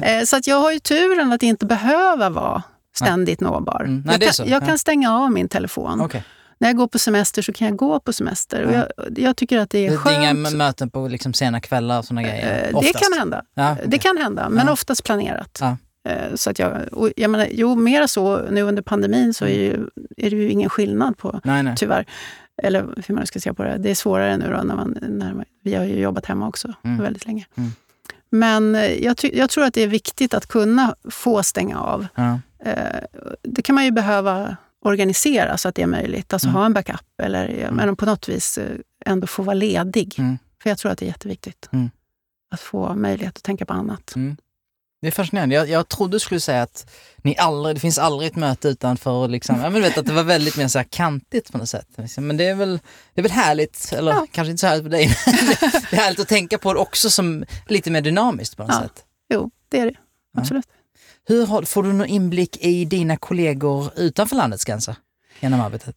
Eh, så att jag har ju turen att inte behöva vara ständigt nåbar. Mm. Nej, jag, kan, jag kan, stänga av min telefon. Okay när jag går på semester så kan jag gå på semester. Och jag, jag, tycker att det är skönt. Det är inga möten på liksom sena kvällar och såna grejer? Eh, det kan hända. Ja, okay. Det kan hända, men ja. oftast planerat. Ja. Eh, så att jag, och jag menar, jo, mera så nu under pandemin så är, ju, är det ju ingen skillnad på, nej, nej. tyvärr. Eller hur man ska se på det. Det är svårare nu då när man, när man, vi har ju jobbat hemma också mm. väldigt länge. Mm. Men eh, jag, jag, tror att det är viktigt att kunna få stänga av. Ja. Det kan man ju behöva organisera så att det är möjligt. Alltså mm. ha en backup eller mm. men på något vis eh, ändå få vara ledig. Mm. För jag tror att det är jätteviktigt. Mm. Att få möjlighet att tänka på annat. Mm. Det är fascinerande. Jag, jag trodde du skulle säga att ni aldrig, det finns aldrig ett möte utanför, liksom, jag vet att det var väldigt mer så här kantigt på något sätt. Men det är väl, det är väl härligt, eller ja. kanske inte så härligt för dig, men det är härligt att tänka på det också som lite mer dynamiskt på något ja. sätt. Jo, det är det. Absolut. Hur har, får du någon inblick i dina kollegor utanför landets gränser genom arbetet?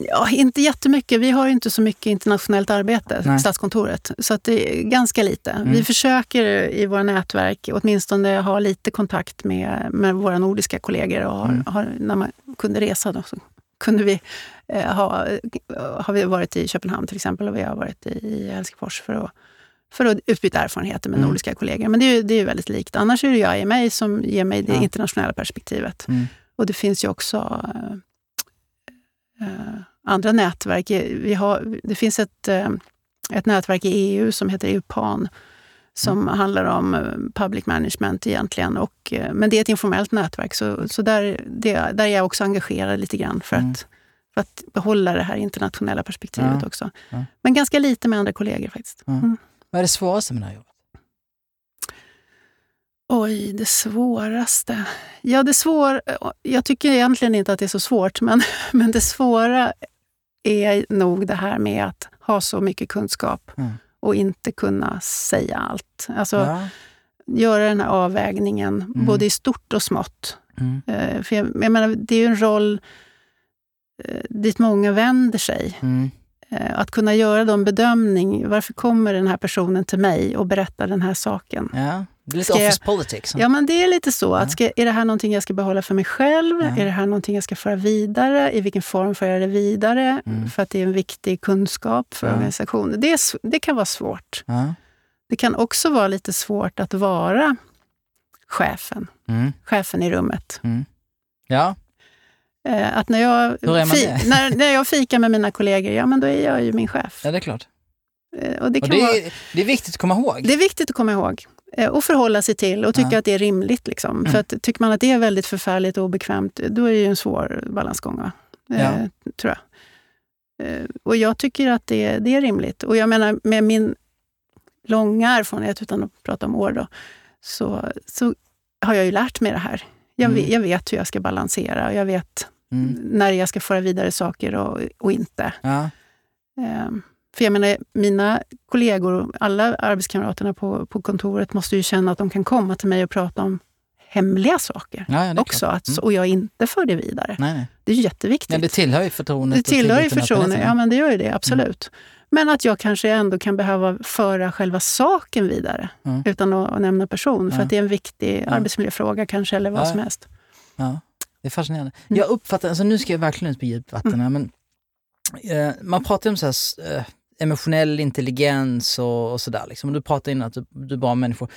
Ja, inte jättemycket. Vi har inte så mycket internationellt arbete, Nej. Statskontoret. Så att det är ganska lite. Mm. Vi försöker i våra nätverk åtminstone ha lite kontakt med, med våra nordiska kollegor. Och har, mm. har, när man kunde resa då, så kunde vi eh, ha, har vi varit i Köpenhamn till exempel och vi har varit i Helsingfors för att för att utbyta erfarenheter med mm. nordiska kollegor. Men det är, det är väldigt likt. Annars är det jag i mig som ger mig det ja. internationella perspektivet. Mm. Och det finns ju också äh, andra nätverk. Vi har, det finns ett, äh, ett nätverk i EU som heter EUPAN som mm. handlar om public management egentligen. Och, men det är ett informellt nätverk, så, så där, det, där är jag också engagerad lite grann för mm. att för att behålla det här internationella perspektivet ja. också. Ja. Men ganska lite med andra kollegor faktiskt. Mm. Vad är det svåraste med det här jobbet? Oj, det svåraste. Ja, det svår, jag tycker egentligen inte att det är så svårt, men, men det svåra är nog det här med att ha så mycket kunskap mm. och inte kunna säga allt. Alltså, ja. Göra den här avvägningen, mm. både i stort och smått. Mm. Uh, för jag, jag menar, det är ju en roll uh, dit många vänder sig. Eh, att kunna göra de bedömning, varför kommer den här personen till mig och berättar den här saken? Ja, det är lite office jag, politics. Ja, men det är lite så. Att ska, är det här någonting jag ska behålla för mig själv? Ja. Är det här någonting jag ska föra vidare? I vilken form får jag det vidare? Mm. För att det är en viktig kunskap för ja. organisationen. Det, är, det kan vara svårt. Ja. Det kan också vara lite svårt att vara chefen. Mm. Chefen i rummet. Mm. Ja, att när jag, när, när jag fikar med mina kollegor, ja men då är jag ju min chef. Ja, det är klart. Eh, och det, och det, är, det är viktigt att komma ihåg. Det är viktigt att komma ihåg. Eh, och förhålla sig till och tycka ja. att det är rimligt. Liksom. Mm. För att, tycker man att det är väldigt förfärligt och obekvämt, då är det ju en svår balansgång. Va? Ja. tror jag. Och jag tycker att det, det är rimligt. Och jag menar, med min långa erfarenhet, utan att prata om år, då, så, så har jag ju lärt mig det här. Jag, mm. jag vet hur jag ska balansera. Jag vet mm. när jag ska föra vidare saker och, och inte. Ja. Um, för jag menar, mina kollegor, alla arbetskamraterna på, på kontoret måste ju känna att de kan komma till mig och prata om hemliga saker ja, ja, också. Att, mm. Och jag inte för det vidare. Nej, nej. Det är jätteviktigt. Ja, det tillhör ju förtroendet. Det tillhör ju förtroendet, ja men det gör ju det, absolut. Mm. Men att jag kanske ändå kan behöva föra själva saken vidare mm. utan att, nämna person. För ja. att det är en viktig arbetsmiljöfråga kanske, eller vad ja. som helst. Ja, det är fascinerande. Mm. Jag uppfattar, alltså nu ska jag verkligen ut på djupt vatten här, mm. men eh, man pratar om så här, eh, emotionell intelligens och, och sådär. Liksom. Du pratar innan att du, du bara människor.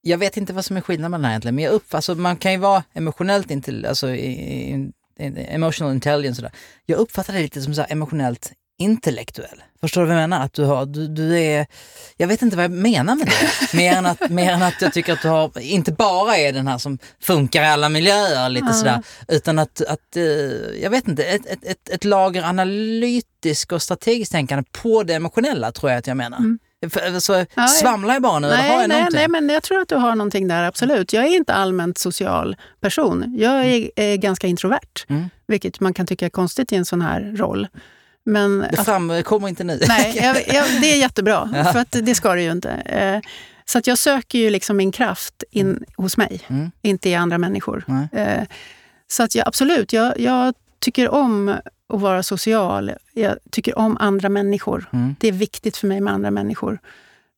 Jag vet inte vad som är skillnaden med den här egentligen, men jag uppfattar, alltså, man kan ju vara emotionellt intelligent, alltså emotional intelligence. Sådär. Jag uppfattar det lite som så emotionellt intellektuell. Förstår du vad jag menar? Att du, har, du, du är, jag vet inte vad jag menar med det. mer, än att, mer än att jag tycker att du har, inte bara är den här som funkar i alla miljöer lite mm. sådär, utan att, att eh, jag vet inte, ett, ett, ett, ett lager analytiskt och strategiskt tänkande på det emotionella tror jag att jag menar. Mm. Så ja, svamlar jag bara nu? Nej, har jag nej, nej, men jag tror att du har någonting där, absolut. Jag är inte allmänt social person. Jag är, mm. är ganska introvert, mm. vilket man kan tycka är konstigt i en sån här roll. Men det framkommer inte nu. Nej, jag, jag, det är jättebra, ja. för att det ska det ju inte. Eh, så att jag söker ju liksom min kraft in mm. hos mig, mm. inte i andra människor. Mm. Så att jag, absolut, jag, jag, tycker om att vara social. Jag tycker om andra människor. Mm. Det är viktigt för mig med andra människor.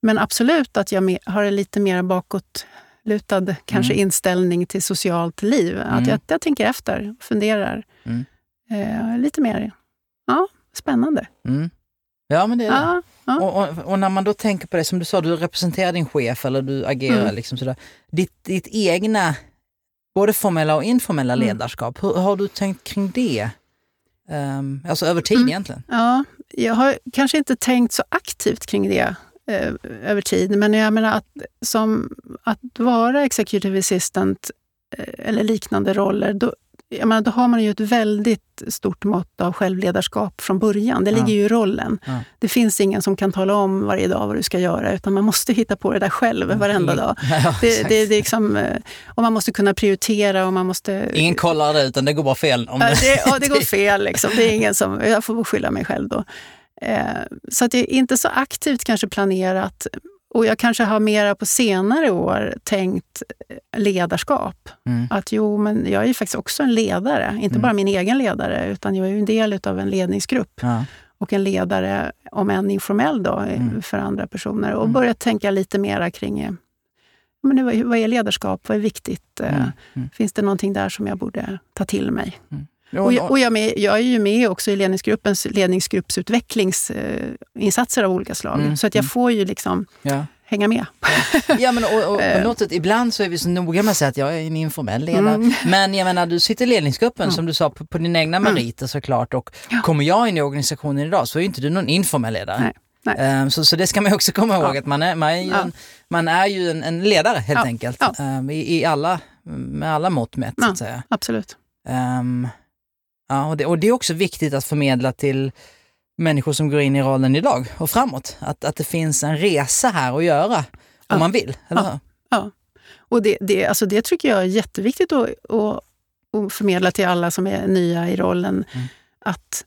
Men absolut att jag har en lite mer bakåtlutad kanske mm. inställning till socialt liv. Att mm. jag, jag tänker efter funderar. Eh, lite mer. Ja, Spännande. Mm. Ja, men det är det. Ja, ja. Och, och, och, när man då tänker på det, som du sa, du representerar din chef eller du agerar mm. liksom sådär. Ditt, ditt egna, både formella och informella mm. ledarskap, hur, har du tänkt kring det? Um, alltså över tid mm. egentligen? Ja, jag har kanske inte tänkt så aktivt kring det eh, över tid, men jag menar att, som, att vara executive assistant eh, eller liknande roller, då, jag menar, då har man ju ett väldigt stort mått av självledarskap från början. Det ligger ja. ju i rollen. Ja. Det finns ingen som kan tala om varje dag vad du ska göra, utan man måste hitta på det där själv mm. varenda dag. Ja, det, det, det liksom, eh, och man måste kunna prioritera och man måste... Ingen kollar det, utan det går bara fel. Om det... Ja, det, det går fel. Liksom. Det är ingen som, jag får skylla mig själv då. Eh, så att det är inte så aktivt kanske planerat och jag kanske har mera på senare år tänkt ledarskap. Mm. Att jo, men jag är ju faktiskt också en ledare. Inte mm. bara min egen ledare, utan jag är ju en del av en ledningsgrupp. Ja. Och en ledare, om än informell, då, mm. för andra personer. Och mm. börjat tänka lite mera kring men vad är ledarskap? Vad är viktigt? Mm. Mm. Finns det någonting där som jag borde ta till mig? Och, jag, och jag, med, jag, är ju med också i ledningsgruppens ledningsgruppsutvecklingsinsatser av olika slag. Mm. Så att jag mm. får ju liksom ja. hänga med. Ja, men och, och, på eh. något sätt, ibland så är vi så noga med att säga att jag är en informell ledare. Mm. Men jag menar, du sitter i ledningsgruppen mm. som du sa på, på dina egna mm. meriter såklart. Och ja. kommer jag in i organisationen idag så är inte du någon informell ledare. Nej. Um, så, så det ska man också komma ihåg, ja. att man är, man är ju, ja. en, man är ju en, en ledare helt ja. enkelt. Um, i, i, alla, med alla mått mätt så att säga. Absolut. Um, ja, och det, och det är också viktigt att förmedla till människor som går in i rollen idag och framåt. Att, att det finns en resa här att göra om man vill, eller hur? Ja. Och det, det, alltså det tycker jag är jätteviktigt att, att, att förmedla till alla som är nya i rollen. Mm. Att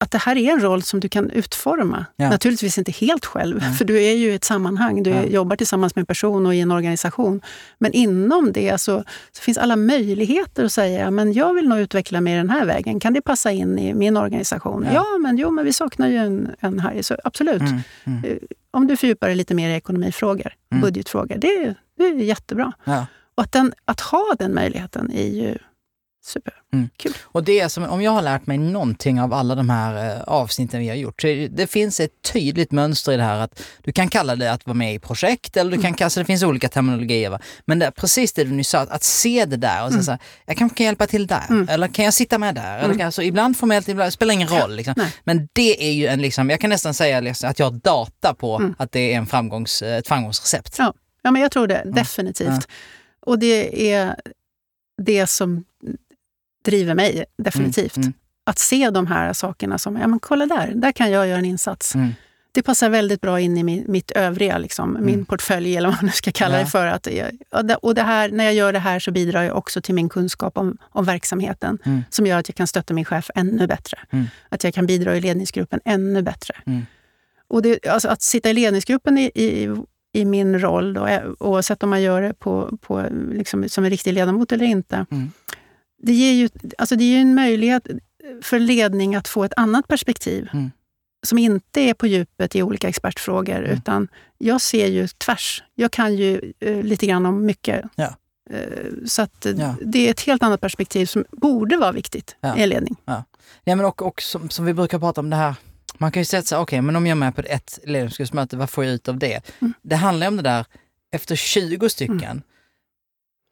att det här är en roll som du kan utforma. Ja. Naturligtvis inte helt själv, mm. för du är ju i ett sammanhang. Du ja. jobbar tillsammans med en person och i en organisation. Men inom det så, så finns alla möjligheter att säga men jag vill nog utveckla mig den här vägen. Kan det passa in i min organisation? Ja, ja men, jo, men vi saknar ju en, en här. Så absolut. Mm. Mm. Eh, om du fördjupar dig lite mer i ekonomifrågor, mm. budgetfrågor, det, det är jättebra. Och att, den, att ha den möjligheten är ju Super. Mm. Kul. Och det som, om jag har lärt mig någonting av alla de här eh, avsnitten vi har gjort, så det finns ett tydligt mönster i det här att du kan kalla det att vara med i projekt eller du kan mm. kalla det finns olika terminologier. Va? Men det, precis det du nyss sa, att se det där och mm. säga jag kanske kan hjälpa till där, mm. eller kan jag sitta med där? Eller kan, alltså, ibland formellt, ibland, det spelar ingen roll. Liksom. Men det är ju en, liksom, jag kan nästan säga liksom, att jag har data på mm. att det är en framgångs, ett framgångsrecept. Ja. ja, men jag tror det, definitivt. Ja. Och det är det som driver mig definitivt. Mm, mm. Att se de här sakerna som, ja men kolla där, där kan jag göra en insats. Mm. Det passar väldigt bra in i min, mitt övriga, liksom, min mm. portfölj eller vad man nu ska kalla ja. det för. Att, och det här, när jag gör det här så bidrar jag också till min kunskap om, om verksamheten mm. som gör att jag kan stötta min chef ännu bättre. Mm. Att jag kan bidra i ledningsgruppen ännu bättre. Och det, alltså att sitta i ledningsgruppen i, i, i min roll, då, oavsett om man gör det på, på, liksom, som en riktig ledamot eller inte, mm det ger ju alltså det ger en möjlighet för ledning att få ett annat perspektiv. Mm. Som inte är på djupet i olika expertfrågor, mm. utan jag ser ju tvärs. Jag kan ju uh, lite grann om mycket. Ja. Uh, så att, ja. det är ett helt annat perspektiv som borde vara viktigt ja. i ledning. Ja. Ja, men och, och som, som, vi brukar prata om det här, man kan ju säga okej, okay, men om jag är med på ett ledningsgruppsmöte, vad får jag ut av det? Mm. Det handlar om det där, efter 20 stycken, mm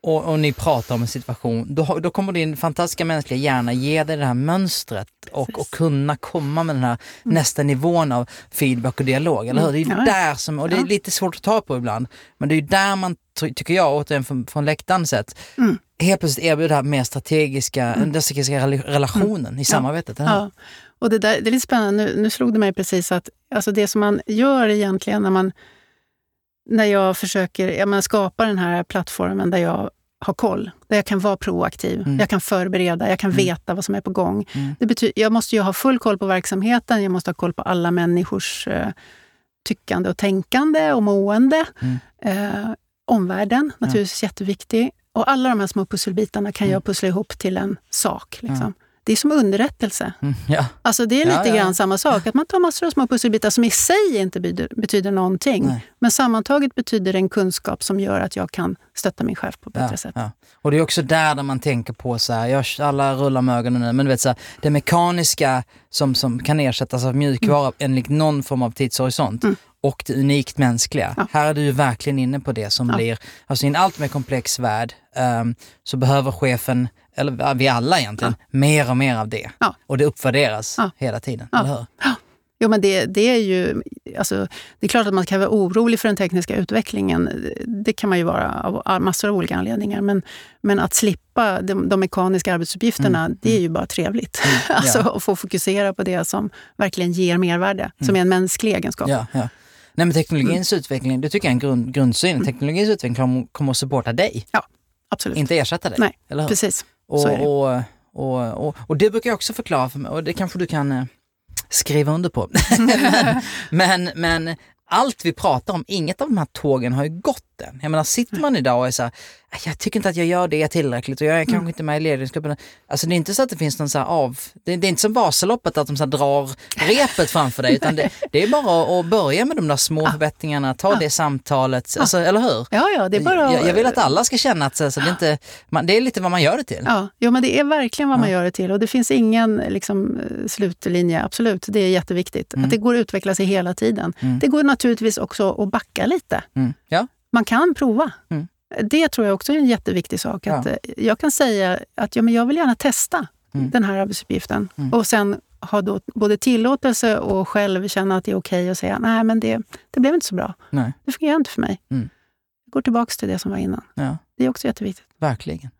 och, och, ni pratar om en situation, då, då kommer din fantastiska mänskliga hjärna ge dig det här mönstret och, och kunna komma med den här mm. nästa nivån av feedback och dialog, eller hur? Det är mm. där som, och det är lite svårt att ta på ibland, men det är där man, tycker jag, återigen från, från läktarens sett, mm. helt plötsligt erbjuder det här mer strategiska, mm. den strategiska relationen mm. i samarbetet. Ja. Och det, där, det är lite spännande, nu, nu slog det mig precis att alltså det som man gör egentligen när man när jag försöker ja, skapa den här plattformen där jag har koll, där jag kan vara proaktiv, mm. jag kan förbereda, jag kan mm. veta vad som är på gång. Mm. Det betyder, jag måste ju ha full koll på verksamheten, jag måste ha koll på alla människors eh, tyckande och tänkande och mående. Mm. Eh, omvärlden, naturligtvis ja. jätteviktig. Och alla de här små pusselbitarna kan jag mm. pussla ihop till en sak. Liksom. Ja det är som underrättelse. Mm, ja. Alltså det är lite ja, ja. grann samma sak, att man tar massor av små pusselbitar som i sig inte betyder, betyder någonting. Nej. Men sammantaget betyder det en kunskap som gör att jag kan stötta min chef på ett bättre sätt. Och det är också där, där man tänker på, så här, jag, alla rullar med ögonen nu, men du vet så här, det mekaniska som, som kan ersättas av mjukvara mm. enligt någon form av tidshorisont. Mm och det unikt mänskliga. Ja. Här är du verkligen inne på det som ja. blir, alltså i en allt mer komplex värld um, så behöver chefen eller vi alla egentligen, ja. mer och mer av det. Ja. Och det uppvärderas ja. hela tiden, eller hur? Jo, men det, det, är ju... Alltså, det är klart att man kan vara orolig för den tekniska utvecklingen. Det kan man ju vara av massor av olika anledningar. Men, men att slippa de, de mekaniska arbetsuppgifterna, mm. det är mm. ju bara trevligt. Mm. alltså, att få fokusera på det som verkligen ger mervärde, mm. som är en mänsklig egenskap. Ja, ja. Nej, men teknologins mm. utveckling, det tycker jag är en grund, grundsyn. Mm. Teknologins utveckling kommer, kommer att supporta dig. Ja, absolut. Inte ersätta dig. Nej, precis. Och, och, och, och, och, det brukar jag också förklara för mig och det kanske du kan eh, skriva under på. men, men, allt vi pratar om, inget av de här tågen har ju gått den. Jag menar, sitter man idag och är så här, jag tycker inte att jag gör det tillräckligt och jag är mm. kanske inte med i ledningsgruppen. Alltså det är inte så att det finns någon så av, det det är inte som Vasaloppet att de så drar repet framför dig utan det, det, är bara att börja med de där små ja. förbättringarna, ta ja. det samtalet, alltså, eller hur? Ja, ja, det är bara jag, jag vill att alla ska känna att alltså, det, är inte, man, det är lite vad man gör det till. Ja, jo, men det är verkligen vad man gör det till och det finns ingen liksom, slutlinje, absolut, det är jätteviktigt. Mm. Att det går att utveckla sig hela tiden. Mm. Det går naturligtvis också att backa lite. Mm. Ja. Man kan prova. Det tror jag också är en jätteviktig sak. Att ja. Eh, jag kan säga att ja, men jag vill gärna testa mm. den här arbetsuppgiften. Mm. Och sen ha då både tillåtelse och själv känna att det är okej okay och säga nej men det, det blev inte så bra. Nej. Det fungerar inte för mig. Mm. Jag går tillbaka till det som var innan. Ja. Det är också jätteviktigt. Verkligen.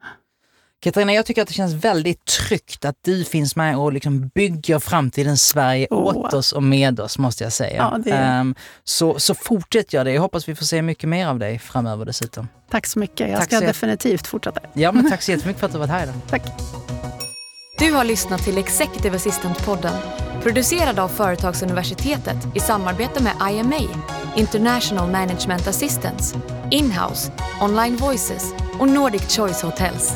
Katarina, jag tycker att det känns väldigt tryggt att du finns med och liksom bygger framtidens Sverige oh. åt oss och med oss, måste jag säga. Ja, um, så, så fortsätt gör det. Jag hoppas vi får se mycket mer av dig framöver dessutom. Tack så mycket. Jag tack ska definitivt fortsätta. Ja, men tack så jättemycket för att du varit här idag. Tack. Du har lyssnat till Executive Assistant-podden producerad av Företagsuniversitetet i samarbete med IMA, International Management Assistance, Inhouse, Online Voices och Nordic Choice Hotels.